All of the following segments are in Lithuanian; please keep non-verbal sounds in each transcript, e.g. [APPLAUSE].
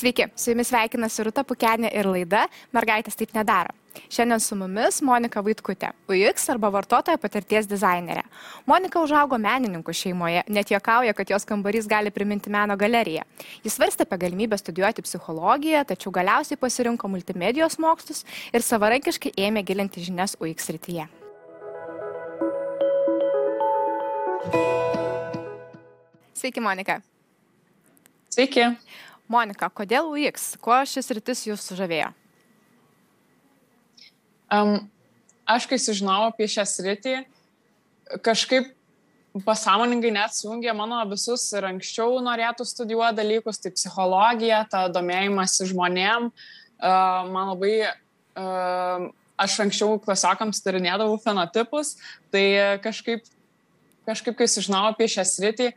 Sveiki, su jumis sveikinasi Ruta Pukenė ir laida Mergaitės taip nedaro. Šiandien su mumis Monika Vaitkutė, UX arba vartotojo patirties dizainerė. Monika užaugo menininkų šeimoje, net juokauja, kad jos kambarys gali priminti meno galeriją. Jis svarstė apie galimybę studijuoti psichologiją, tačiau galiausiai pasirinko multimedijos mokslus ir savarankiškai ėmė gilinti žinias UX rytyje. Sveiki, Monika. Sveiki. Monika, kodėl UX? Kuo šis rytis jūs sužavėjo? Um, aš, kai sužinojau apie šią sritį, kažkaip pasąmoningai net sujungė mano visus ir anksčiau norėtų studijuoti dalykus, tai psichologija, ta domėjimas žmonėm. Uh, man labai, uh, aš anksčiau klasiokams turinėdavau fenotipus, tai kažkaip, kažkaip kai sužinojau apie šią sritį,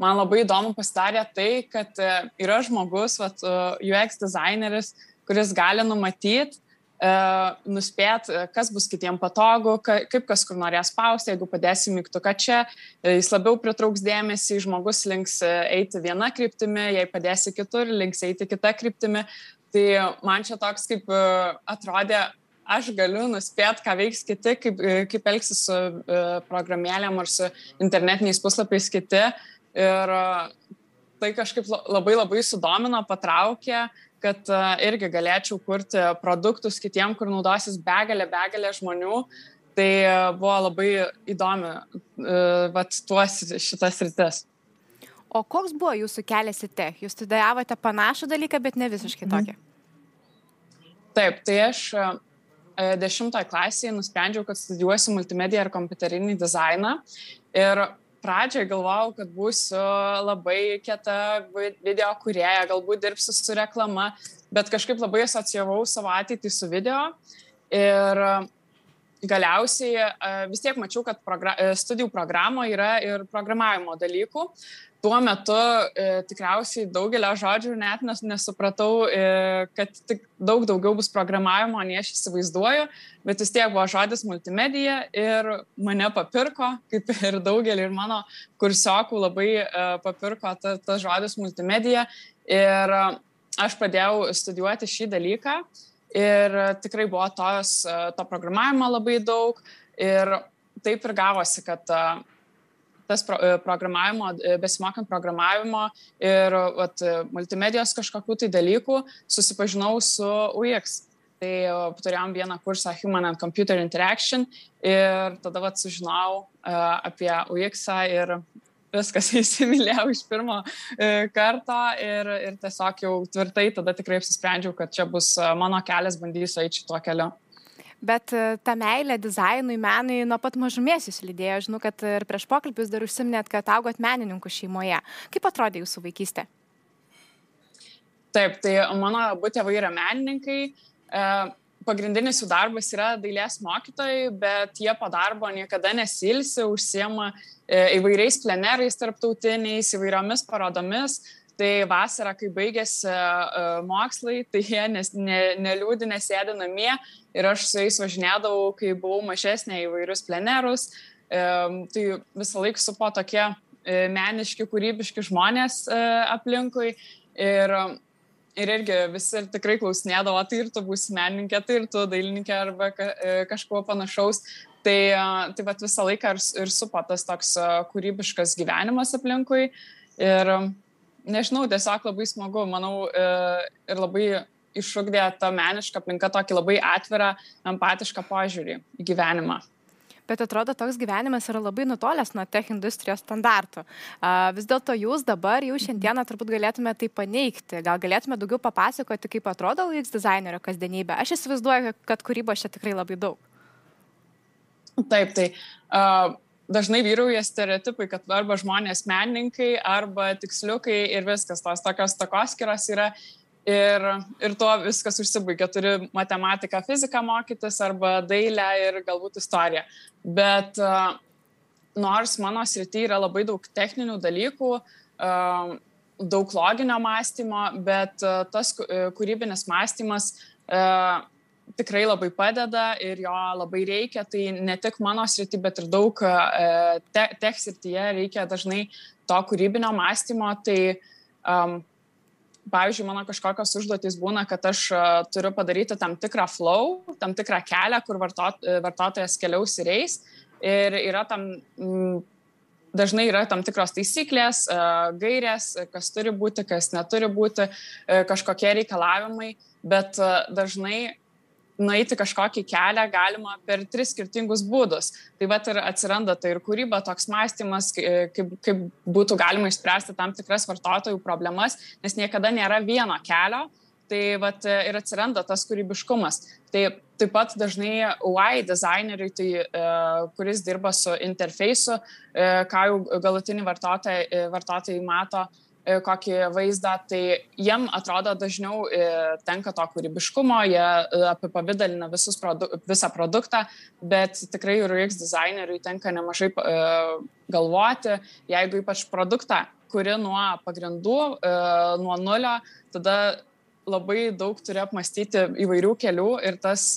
man labai įdomu pasidarė tai, kad e, yra žmogus, vat, e, UX dizaineris, kuris gali numatyti, e, nuspėt, kas bus kitiem patogu, kaip kas kur norės spausti, jeigu padėsi mygtuką čia, jis labiau pritrauks dėmesį, žmogus links eiti viena kryptimi, jei padėsi kitur, links eiti kita kryptimi. Tai man čia toks kaip atrodė, aš galiu nuspėti, ką veiks kiti, kaip, kaip elgsis su programėlėm ar su internetiniais puslapiais kiti. Ir tai kažkaip labai labai sudomino, patraukė, kad irgi galėčiau kurti produktus kitiem, kur naudosis begalė, begalė žmonių. Tai buvo labai įdomi vat, tuos šitas rytis. O koks buvo jūsų kelias į tech? Jūs studijavote panašų dalyką, bet ne visiškai tokį. Taip, tai aš dešimtoje klasėje nusprendžiau, kad studijuosiu multimediją ir kompiuterinį dizainą. Ir pradžioje galvojau, kad būsiu labai kieta video kurėja, galbūt dirbsiu su reklama, bet kažkaip labai asocijavau savo ateitį su video. Ir galiausiai vis tiek mačiau, kad progra studijų programoje yra ir programavimo dalykų tuo metu e, tikriausiai daugelio žodžių net nes, nesupratau, e, kad tik daug daugiau bus programavimo, nei aš įsivaizduoju, bet vis tiek buvo žodis multimedija ir mane papirko, kaip ir daugelį ir mano kursiokų labai e, papirko tas ta žodis multimedija ir aš pradėjau studijuoti šį dalyką ir tikrai buvo tos, to programavimo labai daug ir taip ir gavosi, kad tas pro, e, programavimo, e, besimokant programavimo ir vat, multimedijos kažkokių tai dalykų, susipažinau su UX. Tai turėjom vieną kursą Human and Computer Interaction ir tada vat, sužinojau apie UX ir viskas [LAUGHS] įsimylėjau iš pirmo karto ir, ir tiesiog jau tvirtai tada tikrai apsisprendžiau, kad čia bus mano kelias, bandysiu eiti šituo keliu bet e, ta meilė dizainui, menui nuo pat mažumės jūs lydėjo. Žinau, kad ir prieš pokalbius dar užsiminėt, kad augot menininkų šeimoje. Kaip atrodė jūsų vaikystė? Taip, tai mano abu tėvai yra menininkai. E, pagrindinis jų darbas yra dailės mokytojai, bet jie po darbo niekada nesilsi, užsiema e, įvairiais plenerais tarptautiniais, įvairiomis parodomis. Tai vasarą, kai baigėsi uh, mokslai, tai jie nes, ne, neliūdį nesėdė namie ir aš su jais važinėdavau, kai buvau mažesnė įvairius plenerus. Um, tai visą laiką supo tokie uh, meniški, kūrybiški žmonės aplinkui. Ir, ir irgi visi tikrai klausinėdavo, tai ir tu būsi menininkė, tai ir tu dailininkė arba ka, kažkuo panašaus. Tai, tai vat visą laiką ir, ir supo tas toks kūrybiškas gyvenimas aplinkui. Ir nežinau, tiesiog labai smagu, manau, e, ir labai iššūkdė ta meniška aplinka tokį labai atvirą, empatišką požiūrį į gyvenimą. Bet atrodo, toks gyvenimas yra labai nutolęs nuo tech industrijos standartų. Vis dėlto jūs dabar jau šiandieną turbūt galėtume tai paneigti. Gal galėtume daugiau papasakoti, kaip atrodo UX dizainerio kasdienybė. Aš įsivaizduoju, kad kūrybos čia tikrai labai daug. Taip, tai uh, dažnai vyrauja stereotipai, kad arba žmonės menininkai, arba tiksliukai ir viskas, tos tokios takoskiros yra ir, ir tuo viskas užsibaigia. Turi matematiką, fiziką mokytis arba dailę ir galbūt istoriją. Bet uh, nors mano srity yra labai daug techninių dalykų, uh, daug loginio mąstymo, bet uh, tas kūrybinis mąstymas uh, tikrai labai padeda ir jo labai reikia. Tai ne tik mano srity, bet ir daug e, te, tech srityje reikia dažnai to kūrybinio mąstymo. Tai um, pavyzdžiui, mano kažkokios užduotys būna, kad aš turiu padaryti tam tikrą flow, tam tikrą kelią, kur vartot, vartotojas keliaus ir eis. Ir yra tam, dažnai yra tam tikros taisyklės, gairės, kas turi būti, kas neturi būti, kažkokie reikalavimai, bet dažnai nueiti kažkokį kelią galima per tris skirtingus būdus. Tai va ir atsiranda tai ir kūryba, toks mąstymas, kaip, kaip būtų galima išspręsti tam tikras vartotojų problemas, nes niekada nėra vieno kelio. Tai vat, ir atsiranda tas kūrybiškumas. Tai taip pat dažnai UI designeriui, tai, kuris dirba su interfeisu, ką jau galutiniai vartotojai, vartotojai mato, E, kokį vaizdą, tai jiem atrodo dažniau e, tenka to kūrybiškumo, jie e, apipavydalina produ visą produktą, bet tikrai UX designeriui tenka nemažai galvoti, jeigu ypač produktą kuri nuo pagrindų, nuo nulio, tada labai daug turi apmastyti įvairių kelių ir tas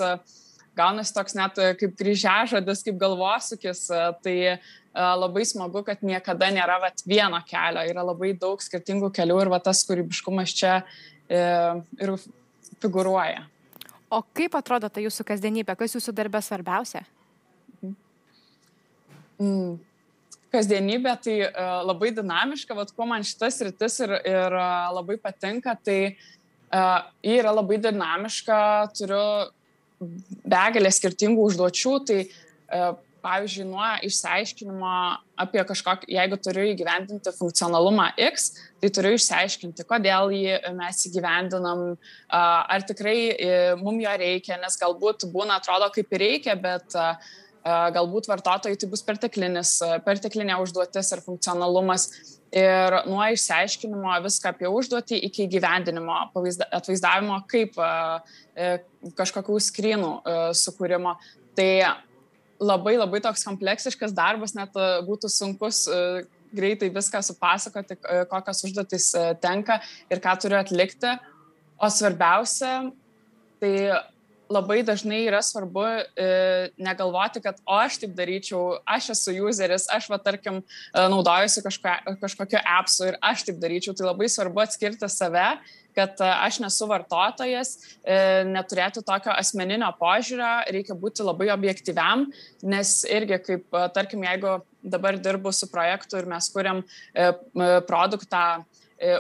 gaunasi toks net kaip kryžiažodis, kaip galvosūkis, tai labai smagu, kad niekada nėra vat, vieno kelio, yra labai daug skirtingų kelių ir va, tas kūrybiškumas čia e, ir figuruoja. O kaip atrodo ta jūsų kasdienybė, kas jūsų darbė svarbiausia? Mm. Kasdienybė tai uh, labai dinamiška, vad kuo man šitas rytis ir, ir uh, labai patinka, tai uh, ji yra labai dinamiška, turiu begalę skirtingų užduočių, tai uh, pavyzdžiui, nuo išsiaiškinimo apie kažkokį, jeigu turiu įgyvendinti funkcionalumą X, tai turiu išsiaiškinti, kodėl jį mes įgyvendinam, ar tikrai mums jo reikia, nes galbūt būna atrodo kaip ir reikia, bet galbūt vartotojai tai bus perteklinė užduotis ar funkcionalumas. Ir nuo išsiaiškinimo viską apie užduotį iki gyvendinimo, atvaizdavimo kaip kažkokių skrynų sukūrimo. Tai labai labai toks kompleksiškas darbas, net e, būtų sunkus e, greitai viską supasakoti, e, kokios užduotis tenka ir ką turiu atlikti. O svarbiausia, tai labai dažnai yra svarbu e, negalvoti, kad o aš taip daryčiau, aš esu useris, aš va tarkim naudojusi kažko, kažkokio appsu ir aš taip daryčiau. Tai labai svarbu atskirti save kad e, aš nesu vartotojas, e, neturėti tokio asmeninio požiūrio, reikia būti labai objektyviam, nes irgi kaip, e, tarkim, jeigu dabar dirbu su projektu ir mes kuriam produktą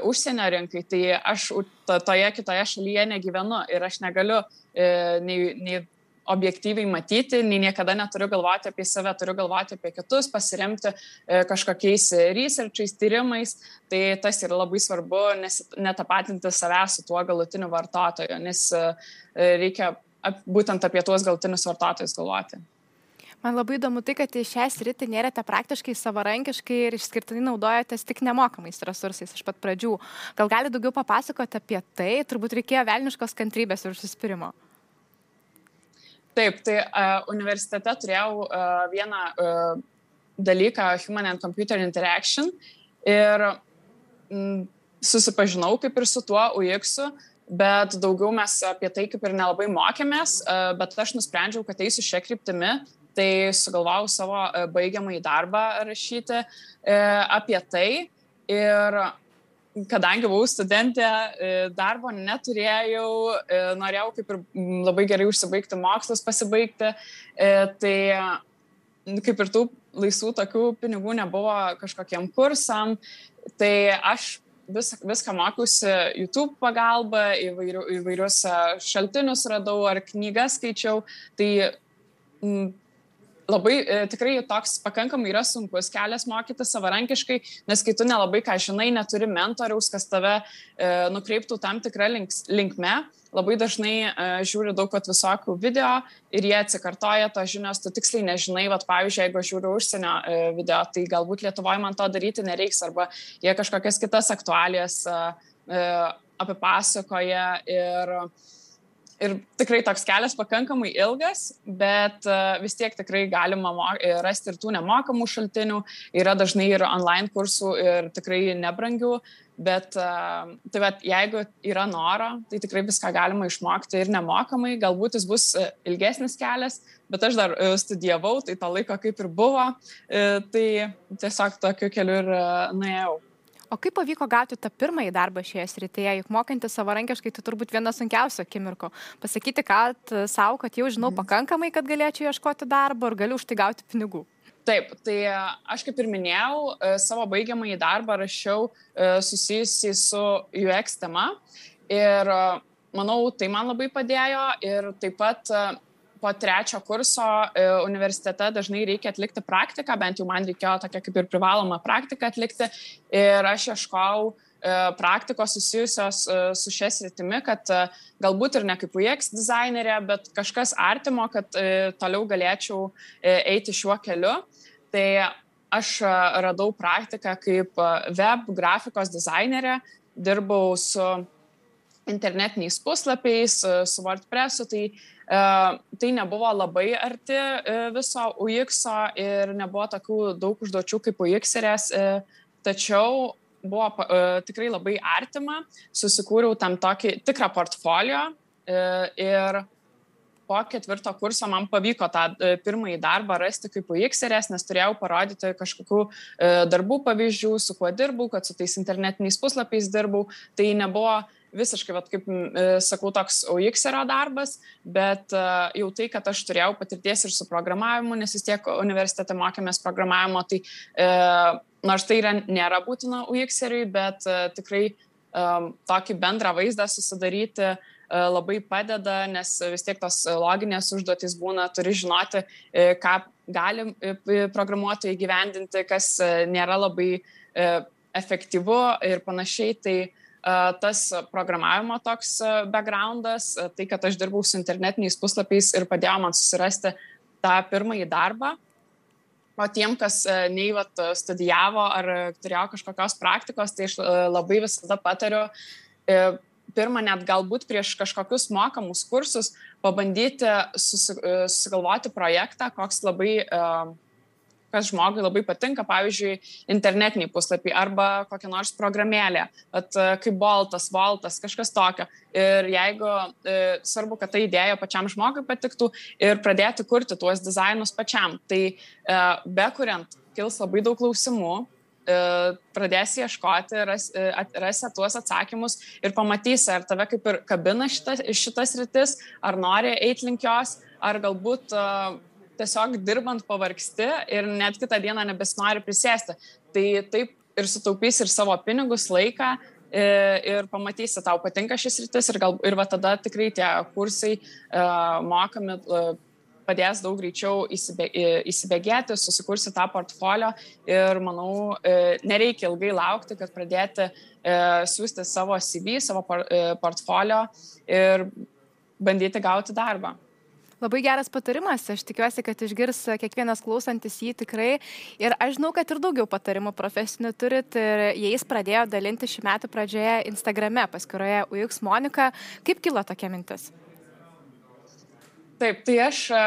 užsienio rinkai, tai aš toje kitoje šalyje negyvenu ir aš negaliu nei, nei objektyviai matyti, nei niekada neturiu galvoti apie save, turiu galvoti apie kitus, pasiremti e, kažkokiais researchais, tyrimais. Tai tas yra labai svarbu, nes netapatinti savęs su tuo galutiniu vartotoju, nes e, reikia būtent apie tuos galutinius vartotojus galvoti. Man labai įdomu tai, kad į šią sritį nėrėte praktiškai savarankiškai ir išskirtinai naudojatės tik nemokamais resursais iš pat pradžių. Gal gali daugiau papasakoti apie tai, turbūt reikėjo velniškos kantrybės ir užsispyrimo. Taip, tai uh, universitete turėjau uh, vieną uh, dalyką Human and Computer Interaction ir mm, susipažinau kaip ir su tuo UX, bet daugiau mes apie tai kaip ir nelabai mokėmės, bet aš nusprendžiau, kad eisiu šią kryptimį, tai sugalvojau savo uh, baigiamąjį darbą rašyti uh, apie tai. Ir kadangi buvau studentė, e, darbo neturėjau, e, norėjau kaip ir labai gerai užsibaigti mokslus, pasibaigti, e, tai kaip ir tų laisvų tokių pinigų nebuvo kažkokiem kursam, tai aš vis, viską mokiausi YouTube pagalba, įvairiu, įvairius šaltinius radau ar knygas skaičiau, tai labai e, tikrai toks pakankamai yra sunkus kelias mokyti savarankiškai, nes kai tu nelabai ką žinai, neturi mentoriaus, kas tave e, nukreiptų tam tikrą links, linkme, labai dažnai e, žiūri daug pat visokių video ir jie atsikartoja tos žinios, tu tiksliai nežinai, vat, pavyzdžiui, jeigu žiūriu užsienio e, video, tai galbūt Lietuvoje man to daryti nereiks, arba jie kažkokias kitas aktualijas e, e, apipasakoja ir ir tikrai toks kelias pakankamai ilgas, bet uh, vis tiek tikrai galima e, rasti ir tų nemokamų šaltinių, yra dažnai ir online kursų ir tikrai nebrangių, bet uh, tai bet, jeigu yra noro, tai tikrai viską galima išmokti ir nemokamai, galbūt jis bus ilgesnis kelias, bet aš dar studijavau, tai to laiko kaip ir buvo, tai tiesiog tokiu keliu ir nuėjau. O kaip pavyko gauti tą pirmąjį darbą šioje srityje, juk mokantis savarankiškai tai turbūt viena sunkiausia akimirko. Pasakyti, kad savo, kad jau žinau mhm. pakankamai, kad galėčiau ieškoti darbo ir galiu už tai gauti pinigų. Taip, tai aš kaip ir minėjau, e, savo baigiamąjį darbą rašiau e, susijusi su UX tema ir e, manau, tai man labai padėjo ir taip pat po trečio kurso universitete dažnai reikia atlikti praktiką, bent jau man reikėjo tokia kaip ir privaloma praktika atlikti ir aš ieškojau praktikos susijusios su šia sritimi, kad galbūt ir ne kaip UX dizainerė, bet kažkas artimo, kad toliau galėčiau eiti šiuo keliu. Tai aš radau praktiką kaip web grafikos dizainerė, dirbau su internetiniais puslapiais, su WordPressu, tai tai nebuvo labai arti viso UX ir nebuvo tokių daug užduočių kaip UXerės, tačiau buvo tikrai labai artima, susikūriau tam tokį tikrą portfolio ir po ketvirto kurso man pavyko tą e, pirmąjį darbą rasti kaip UXerės, nes turėjau parodyti kažkokių e, darbų pavyzdžių, su kuo dirbau, kad su tais internetiniais puslapiais dirbau. Tai nebuvo visiškai, vat, kaip e, sakau, toks UXerio darbas, bet jau tai, kad aš turėjau patirties ir su programavimu, nes vis tiek universitete mokėmės programavimo, tai e, nors tai yra, nėra būtina UXeriui, bet e, tikrai e, tokį bendrą vaizdą susidaryti e, E, labai padeda, nes vis tiek tos loginės užduotys būna, turi žinoti, e, ką gali e, programuotojai gyvendinti, kas nėra labai efektyvu ir panašiai. Tai tas programavimo toks backgroundas, tai kad aš dirbau su internetiniais puslapiais ir padėjo man susirasti tą pirmąjį darbą. O tiem, kas nei vat, studijavo ar turėjo kažkokios praktikos, tai aš labai visada patariu pirmą net galbūt prieš kažkokius mokamus kursus pabandyti susi, susigalvoti projektą, koks labai, e, kas žmogui labai patinka, pavyzdžiui, internetiniai puslapiai arba kokia nors programėlė, at, e, kaip Boltas, Voltas, kažkas tokio. Ir jeigu e, svarbu, kad ta idėja pačiam žmogui patiktų ir pradėti kurti tuos dizainus pačiam, tai e, bekuriant kils labai daug klausimų, E, pradėsi ieškoti, ras, e, rasi tuos atsakymus ir pamatysi, ar tave kaip ir kabina šitas, šitas rytis, ar nori eiti link jos, ar galbūt tiesiog dirbant pavargsti ir net kitą dieną nebesinori prisėsti. Tai taip ir sutaupys ir savo pinigus, laiką ir pamatysi, tau patinka šis rytis ir, gal, ir va tada tikrai tie kursai uh, mokami uh, padės daug greičiau įsibėgėti, susikursi tą portfolio ir manau, e, nereikia ilgai laukti, kad pradėti e, siūsti savo CV, savo e, portfolio ir bandyti gauti darbą. Labai geras patarimas, aš tikiuosi, kad išgirs kiekvienas klausantis jį tikrai. Ir aš žinau, kad ir daugiau patarimų profesinių turit ir jais pradėjo dalinti šių metų pradžioje Instagrame, paskuroje UX Monika. Kaip kilo tokia mintis? Taip, tai aš e,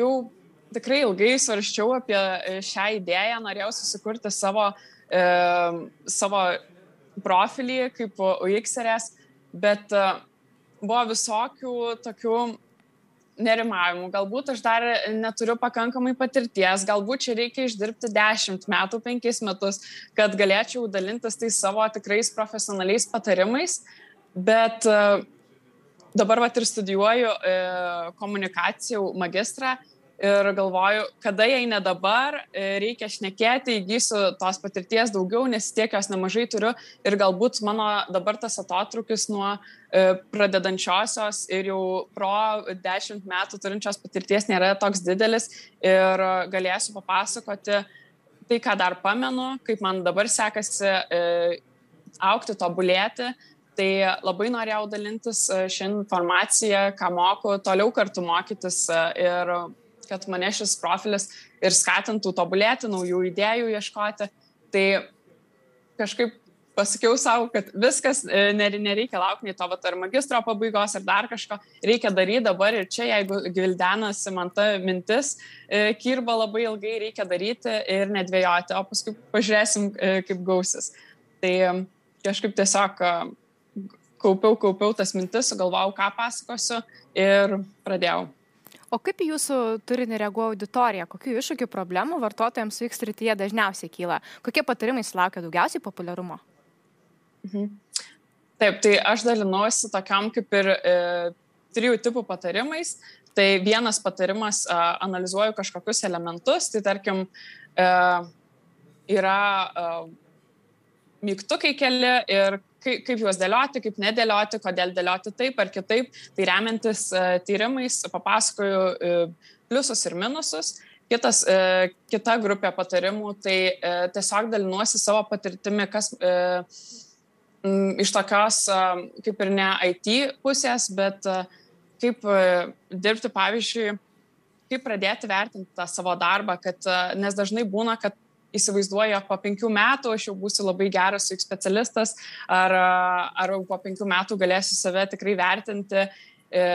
jau tikrai ilgai svarščiau apie e, šią idėją, norėjau susikurti savo, e, savo profilį kaip UXerės, bet e, buvo visokių tokių nerimavimų, galbūt aš dar neturiu pakankamai patirties, galbūt čia reikia išdirbti 10 metų, 5 metus, kad galėčiau dalintis tais savo tikrais profesionaliais patarimais, bet uh, dabar vat ir studijuoju e, komunikacijų magistrą ir galvoju, kada jei ne dabar, e, reikia šnekėti, įgysiu tos patirties daugiau, nes tiek jos nemažai turiu. Ir galbūt mano dabar tas atotrukis nuo e, pradedančiosios ir jau pro dešimt metų turinčios patirties nėra toks didelis. Ir galėsiu papasakoti tai, ką dar pamenu, kaip man dabar sekasi e, aukti, tobulėti. Tai labai norėjau dalintis šią informaciją, ką moku, toliau kartu mokytis ir kad mane šis profilis ir skatintų tobulėti, naujų idėjų ieškoti. Tai kažkaip pasakiau savo, kad viskas, e, nereikia laukti nei to vat, ar magistro pabaigos, ar dar kažko, reikia daryti dabar ir čia, jeigu gvildenasi man ta mintis, kirba labai ilgai, reikia daryti ir nedvėjoti, o paskui pažiūrėsim, kaip gausis. Tai kažkaip tiesiog kaupiau, kaupiau tas mintis, sugalvojau, ką pasakosiu ir pradėjau. O kaip į jūsų turinį reaguoja auditorija? Kokių iššūkių problemų vartotojams VIX srityje dažniausiai kyla? Kokie patarimai sulaukia daugiausiai populiarumo? Mhm. Taip, tai aš dalinuosi tokiam kaip ir e, trijų tipų patarimais. Tai vienas patarimas, e, analizuoju kažkokius elementus, tai tarkim, e, yra e, mygtukai keli ir kaip, kaip juos dėlioti, kaip nedėlioti, kodėl dėlioti taip ar kitaip. Tai remiantis e, tyrimais papasakoju e, pliusus ir minusus. Kitas, e, kita grupė patarimų, tai tiesiog dalinuosi savo patirtimi, kas iš tokios kaip ir ne IT pusės, bet kaip dirbti, pavyzdžiui, kaip pradėti vertinti tą savo darbą, kad, nes dažnai būna, kad įsivaizduoju, jog po penkių metų aš jau būsiu labai geras UX specialistas, ar, ar po penkių metų galėsiu save tikrai vertinti e,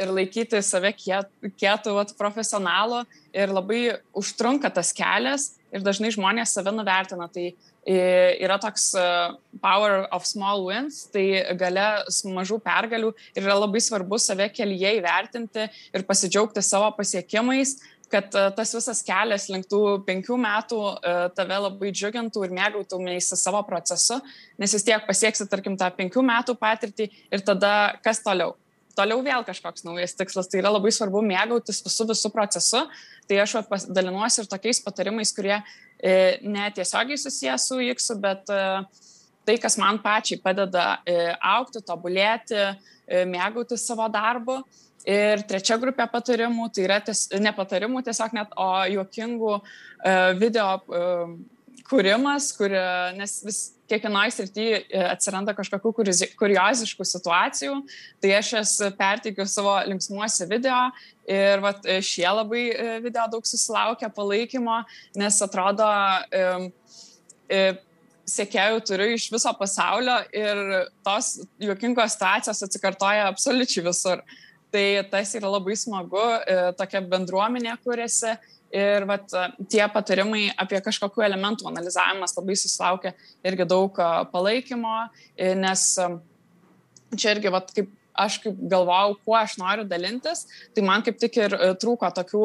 ir laikyti save kietų profesionalu ir labai užtrunka tas kelias ir dažnai žmonės save nuvertina. Tai e, yra toks e, power of small wins, tai gale mažų pergalių ir yra labai svarbu save kelyje įvertinti ir pasidžiaugti savo pasiekimais, kad e, tas visas kelias link tų penkių metų e, tave labai džiugintų ir mėgautumėsi savo procesu, nes vis tiek pasieksi, tarkim, tą penkių metų patirtį ir tada kas toliau. Toliau vėl kažkoks naujas tikslas, tai yra labai svarbu mėgautis visų visų procesu. Tai aš dalinuosi ir tokiais patarimais, kurie e, netiesiogiai susijęs su X, bet tai, kas man pačiai padeda aukti, tobulėti, mėgautis savo darbu. Ir trečia grupė patarimų, tai yra ties, ne patarimų tiesiog net, o juokingų uh, video uh, kūrimas, kur, nes vis kiekvienoje srityje atsiranda kažkokių kurioziškų situacijų, tai aš jas perteikiu savo linksmuose video ir vat, šie labai e, video daug susilaukia palaikymo, nes atrodo, sekėjų turiu iš viso pasaulio ir tos juokingos situacijos atsikartoja absoliučiai visur. Tai tas yra labai smagu, e, tokia bendruomenė kuriasi ir vat, tie patarimai apie kažkokių elementų analizavimas labai susilaukia irgi daug e, palaikymo, e, nes čia irgi, vat, kaip aš kaip galvojau, kuo aš noriu dalintis, tai man kaip tik ir trūko tokių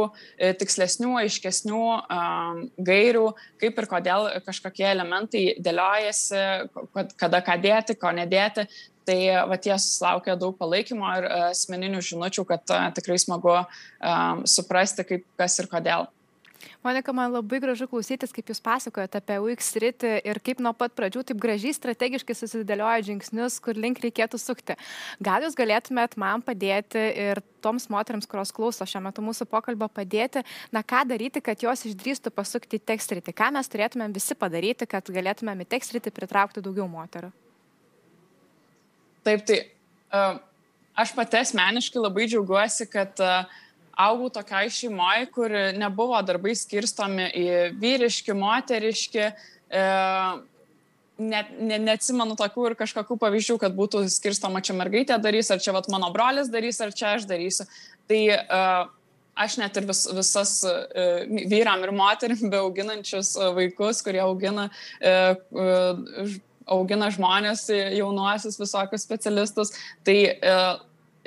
tikslesnių, aiškesnių um, gairių, kaip ir kodėl kažkokie elementai dėliojasi, kada ką dėti, ko nedėti tai va tie susilaukia daug palaikymo ir e, asmeninių žinučių, kad uh, tikrai smagu um, suprasti, kaip, kas ir kodėl. Monika, man labai gražu klausytis, kaip Jūs pasakojate apie UX rytį ir kaip nuo pat pradžių taip gražiai strategiškai susidėlioja žingsnius, kur link reikėtų sukti. Gal Jūs galėtumėt man padėti ir toms moteriams, kurios klauso šiuo metu mūsų pokalbio, padėti, na ką daryti, kad jos išdrįstų pasukti į tekstrytį, ką mes turėtumėm visi padaryti, kad galėtumėm į tekstrytį pritraukti daugiau moterų. Taip, tai uh, aš pati asmeniškai labai džiaugiuosi, kad uh, augau tokiai šeimoje, kur nebuvo darbai skirstomi į vyriški, moteriški. Uh, net, ne, neatsimenu tokių ir kažkokių pavyzdžių, kad būtų skirstoma čia mergaitė darys, ar čia vat, mano brolis darys, ar čia aš darysiu. Tai uh, aš net ir vis, visas uh, vyram ir moterim [LAUGHS] beauginančius uh, vaikus, kurie augina uh, uh, augina žmonės, jaunuosius visokius specialistus, tai e,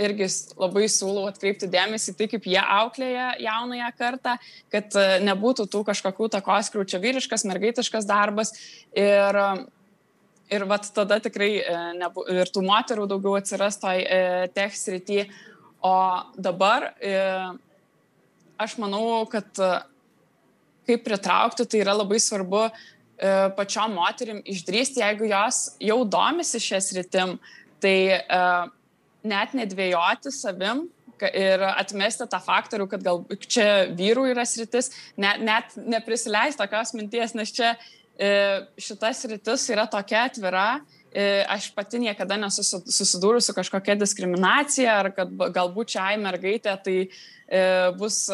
irgi labai siūlau atkreipti dėmesį tai, kaip jie auklėja jaunąją kartą, kad e, nebūtų tų kažkokių takos kriūčio vyriškas, mergaitiškas darbas. Ir, ir vat tada tikrai e, nebu, ir tų moterų daugiau atsiras toj tech srity. O dabar aš manau, kad kaip pritraukti, tai yra labai svarbu E, pačiom moterim išdrįsti, jeigu jos jau domisi šias rytim, tai uh, net nedvėjoti savim ir atmesti tą faktorių, kad gal čia vyrų yra sritis, net, net neprisileisti tokios minties, nes čia uh, šitas sritis yra tokia atvira, aš pati niekada nesusidūrus su kažkokia diskriminacija, ar kad galbūt čia ai mergaitė tai bus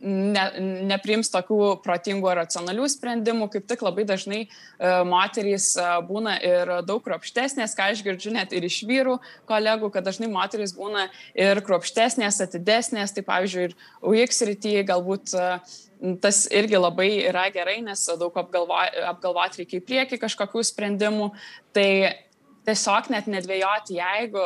ne, nepriims tokių protingų ar racionalių sprendimų, kaip tik labai dažnai e, moterys e, būna ir daug kruopštesnės, ką aš girdžiu net ir iš vyrų kolegų, kad dažnai moterys būna ir kruopštesnės, atidesnės, tai pavyzdžiui, ir UX rytyje galbūt e, tas irgi labai yra gerai, nes daug apgalvo, apgalvoti reikia į priekį kažkokių sprendimų, tai tiesiog net nedvėjoti, jeigu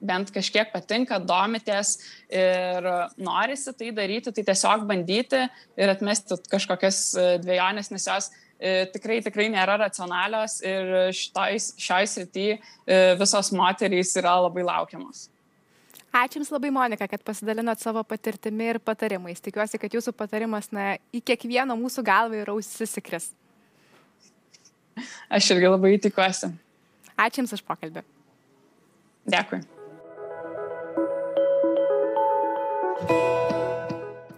bent kažkiek patinka, domitės ir norisi tai daryti, tai tiesiog bandyti ir atmesti kažkokias e, dviejonės, nes jos tikrai, tikrai nėra racionalios ir šioj srity visos moterys yra labai laukiamos. Ačiū Jums labai, Monika, kad pasidalinot savo patirtimi ir patarimais. Tikiuosi, kad Jūsų patarimas na, į kiekvieno mūsų galvą ir ausisikris. Aš irgi labai tikiuosi. Ačiū Jums už pokalbį. Dėkui.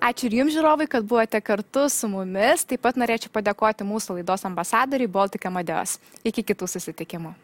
Ačiū ir jums, žiūrovai, kad buvote kartu su mumis. Taip pat norėčiau padėkoti mūsų laidos ambasadoriui Baltika Madeos. Iki kitų susitikimų.